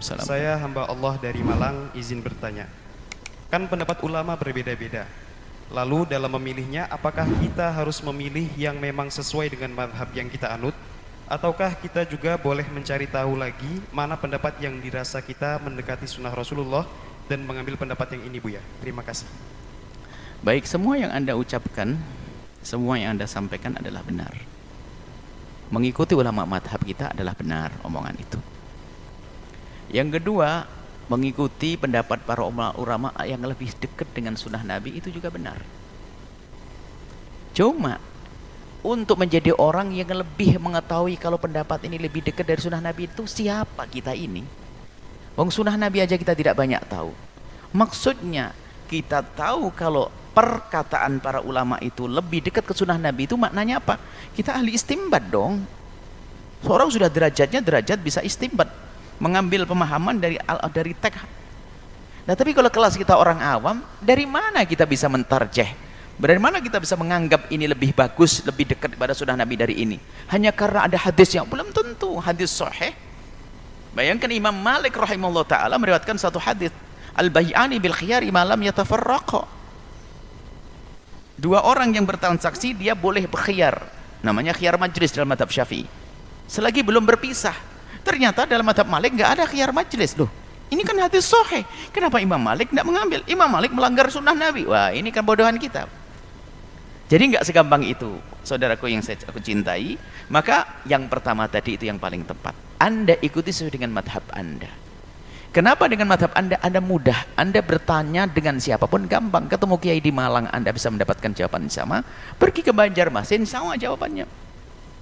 Salam. Saya hamba Allah dari Malang izin bertanya. Kan pendapat ulama berbeda-beda. Lalu dalam memilihnya apakah kita harus memilih yang memang sesuai dengan madhab yang kita anut ataukah kita juga boleh mencari tahu lagi mana pendapat yang dirasa kita mendekati sunnah Rasulullah dan mengambil pendapat yang ini Bu ya. Terima kasih. Baik, semua yang Anda ucapkan, semua yang Anda sampaikan adalah benar. Mengikuti ulama madhab kita adalah benar omongan itu. Yang kedua, mengikuti pendapat para ulama yang lebih dekat dengan sunnah Nabi itu juga benar. Cuma untuk menjadi orang yang lebih mengetahui kalau pendapat ini lebih dekat dari sunnah Nabi itu siapa kita ini? Wong sunnah Nabi aja kita tidak banyak tahu. Maksudnya kita tahu kalau perkataan para ulama itu lebih dekat ke sunnah Nabi itu maknanya apa? Kita ahli istimbat dong. Seorang sudah derajatnya derajat bisa istimbat mengambil pemahaman dari dari teks. Nah, tapi kalau kelas kita orang awam, dari mana kita bisa mentarjeh? Dari mana kita bisa menganggap ini lebih bagus, lebih dekat pada sunnah Nabi dari ini? Hanya karena ada hadis yang belum tentu hadis sahih. Bayangkan Imam Malik rahimahullah taala meriwayatkan satu hadis, al-bay'ani bil khiyari malam yatafarraqa. Dua orang yang bertransaksi dia boleh berkhiyar. Namanya khiyar majlis dalam madhab Syafi'i. Selagi belum berpisah, Ternyata dalam madhab Malik nggak ada khiyar majlis loh. Ini kan hadis sohe. Kenapa Imam Malik tidak mengambil? Imam Malik melanggar sunnah Nabi. Wah ini kan bodohan kita. Jadi nggak segampang itu, saudaraku yang saya aku cintai. Maka yang pertama tadi itu yang paling tepat. Anda ikuti sesuai dengan madhab Anda. Kenapa dengan madhab Anda, Anda mudah. Anda bertanya dengan siapa pun gampang. Ketemu kiai di Malang, Anda bisa mendapatkan jawaban sama. Pergi ke Banjarmasin, sama jawabannya.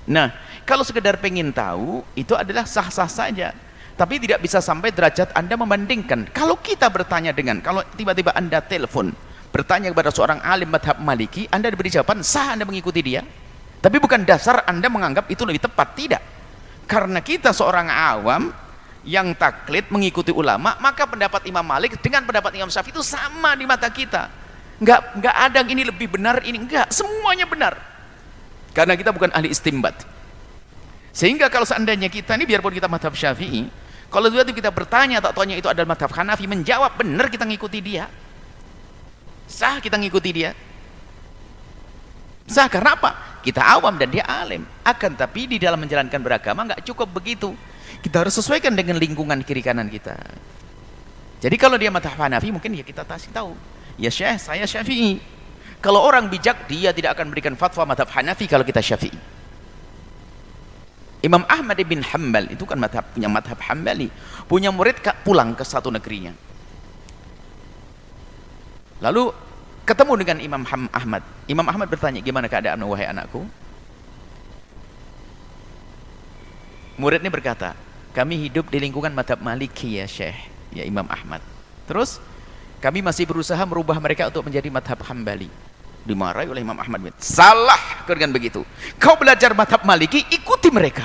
Nah, kalau sekedar pengen tahu, itu adalah sah-sah saja. Tapi tidak bisa sampai derajat Anda membandingkan. Kalau kita bertanya dengan, kalau tiba-tiba Anda telepon, bertanya kepada seorang alim madhab maliki, Anda diberi jawaban, sah Anda mengikuti dia. Tapi bukan dasar Anda menganggap itu lebih tepat, tidak. Karena kita seorang awam, yang taklid mengikuti ulama, maka pendapat Imam Malik dengan pendapat Imam Syafi'i itu sama di mata kita. Enggak, enggak ada yang ini lebih benar, ini enggak, semuanya benar karena kita bukan ahli istimbat. Sehingga kalau seandainya kita ini biarpun kita madhab syafi'i kalau itu kita bertanya tak tanya itu adalah madhab Hanafi menjawab benar kita ngikuti dia. Sah kita ngikuti dia. Sah karena apa? kita awam dan dia alim. Akan tapi di dalam menjalankan beragama nggak cukup begitu. Kita harus sesuaikan dengan lingkungan kiri kanan kita. Jadi kalau dia madhab Hanafi mungkin ya kita kasih tahu. Ya syekh saya syafi'i kalau orang bijak, dia tidak akan memberikan fatwa madhab Hanafi kalau kita Syafi'i. Imam Ahmad bin Hanbal itu kan madhab, punya madhab Hanbali. Punya murid pulang ke satu negerinya. Lalu ketemu dengan Imam Ahmad. Imam Ahmad bertanya, gimana keadaan wahai anakku? Murid ini berkata, kami hidup di lingkungan madhab Maliki ya Syekh, ya Imam Ahmad. Terus, kami masih berusaha merubah mereka untuk menjadi madhab Hambali dimarahi oleh Imam Ahmad bin salah. Dengan begitu. Kau belajar madhab maliki ikuti mereka.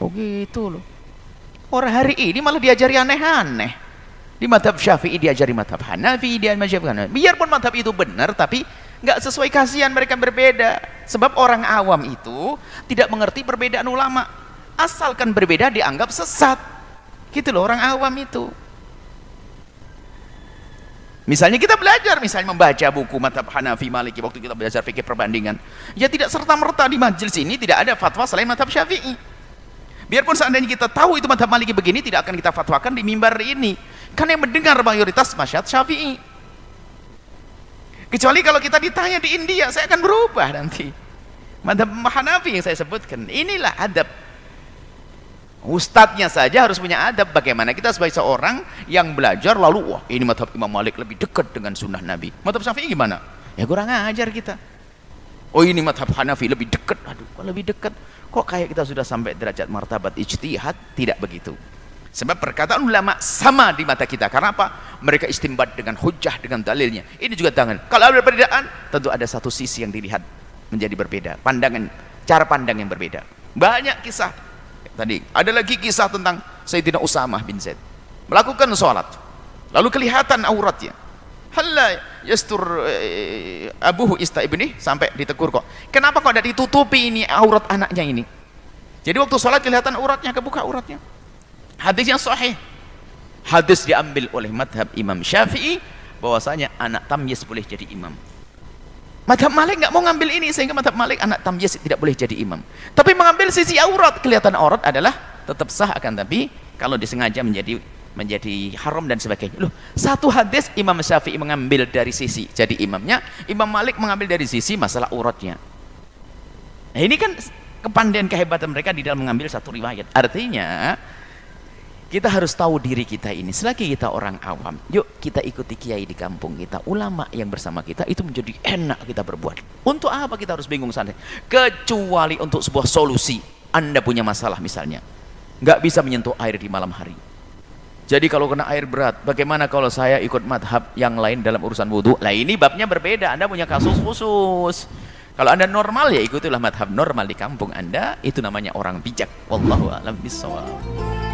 Oh gitu loh. Orang hari ini malah diajari aneh-aneh. Di madhab syafi'i diajari madhab hanafi dia madhab hanafi. Biarpun madhab itu benar tapi nggak sesuai kasihan mereka berbeda. Sebab orang awam itu tidak mengerti perbedaan ulama. Asalkan berbeda dianggap sesat. Gitu loh orang awam itu Misalnya kita belajar, misalnya membaca buku Madhab Hanafi Maliki waktu kita belajar fikih perbandingan. Ya tidak serta-merta di majelis ini tidak ada fatwa selain Madhab Syafi'i. Biarpun seandainya kita tahu itu Madhab Maliki begini, tidak akan kita fatwakan di mimbar ini. Karena yang mendengar mayoritas masyarakat Syafi'i. Kecuali kalau kita ditanya di India, saya akan berubah nanti. Madhab Hanafi yang saya sebutkan. Inilah adab Ustadznya saja harus punya adab. Bagaimana kita sebagai seorang yang belajar lalu wah ini madhab Imam Malik lebih dekat dengan sunnah Nabi. Madhab Syafi'i gimana? ya kurang ajar kita. Oh ini madhab Hanafi lebih dekat. Aduh kok lebih dekat? Kok kayak kita sudah sampai derajat martabat ijtihad? Tidak begitu. Sebab perkataan ulama sama di mata kita. Karena apa? mereka istimbat dengan hujah dengan dalilnya. Ini juga tangan. Kalau ada perbedaan tentu ada satu sisi yang dilihat menjadi berbeda. Pandangan cara pandang yang berbeda. Banyak kisah tadi ada lagi kisah tentang Sayyidina Usamah bin Zaid. Melakukan sholat. Lalu kelihatan auratnya. Halla yastur eh, abuhu ibni sampai ditegur kok. Kenapa kok tidak ditutupi ini aurat anaknya ini? Jadi waktu sholat kelihatan auratnya kebuka auratnya. Hadis yang sahih. Hadis diambil oleh madhab Imam Syafi'i bahwasanya anak tamyiz boleh jadi imam. Madhab Malik nggak mau ngambil ini sehingga madhab Malik anak tamyiz tidak boleh jadi imam. Tapi mengambil sisi aurat kelihatan aurat adalah tetap sah akan tapi kalau disengaja menjadi menjadi haram dan sebagainya. Loh, satu hadis Imam Syafi'i mengambil dari sisi jadi imamnya, Imam Malik mengambil dari sisi masalah uratnya. Nah, ini kan kepandaian kehebatan mereka di dalam mengambil satu riwayat. Artinya kita harus tahu diri kita ini. Selagi kita orang awam, yuk kita ikuti kiai di kampung kita, ulama yang bersama kita itu menjadi enak kita berbuat. Untuk apa kita harus bingung sana? Kecuali untuk sebuah solusi. Anda punya masalah misalnya, nggak bisa menyentuh air di malam hari jadi kalau kena air berat, bagaimana kalau saya ikut madhab yang lain dalam urusan wudhu? Lah ini babnya berbeda, Anda punya kasus khusus. Kalau Anda normal ya ikutilah madhab normal di kampung Anda, itu namanya orang bijak. Wallahu a'lam bishawab.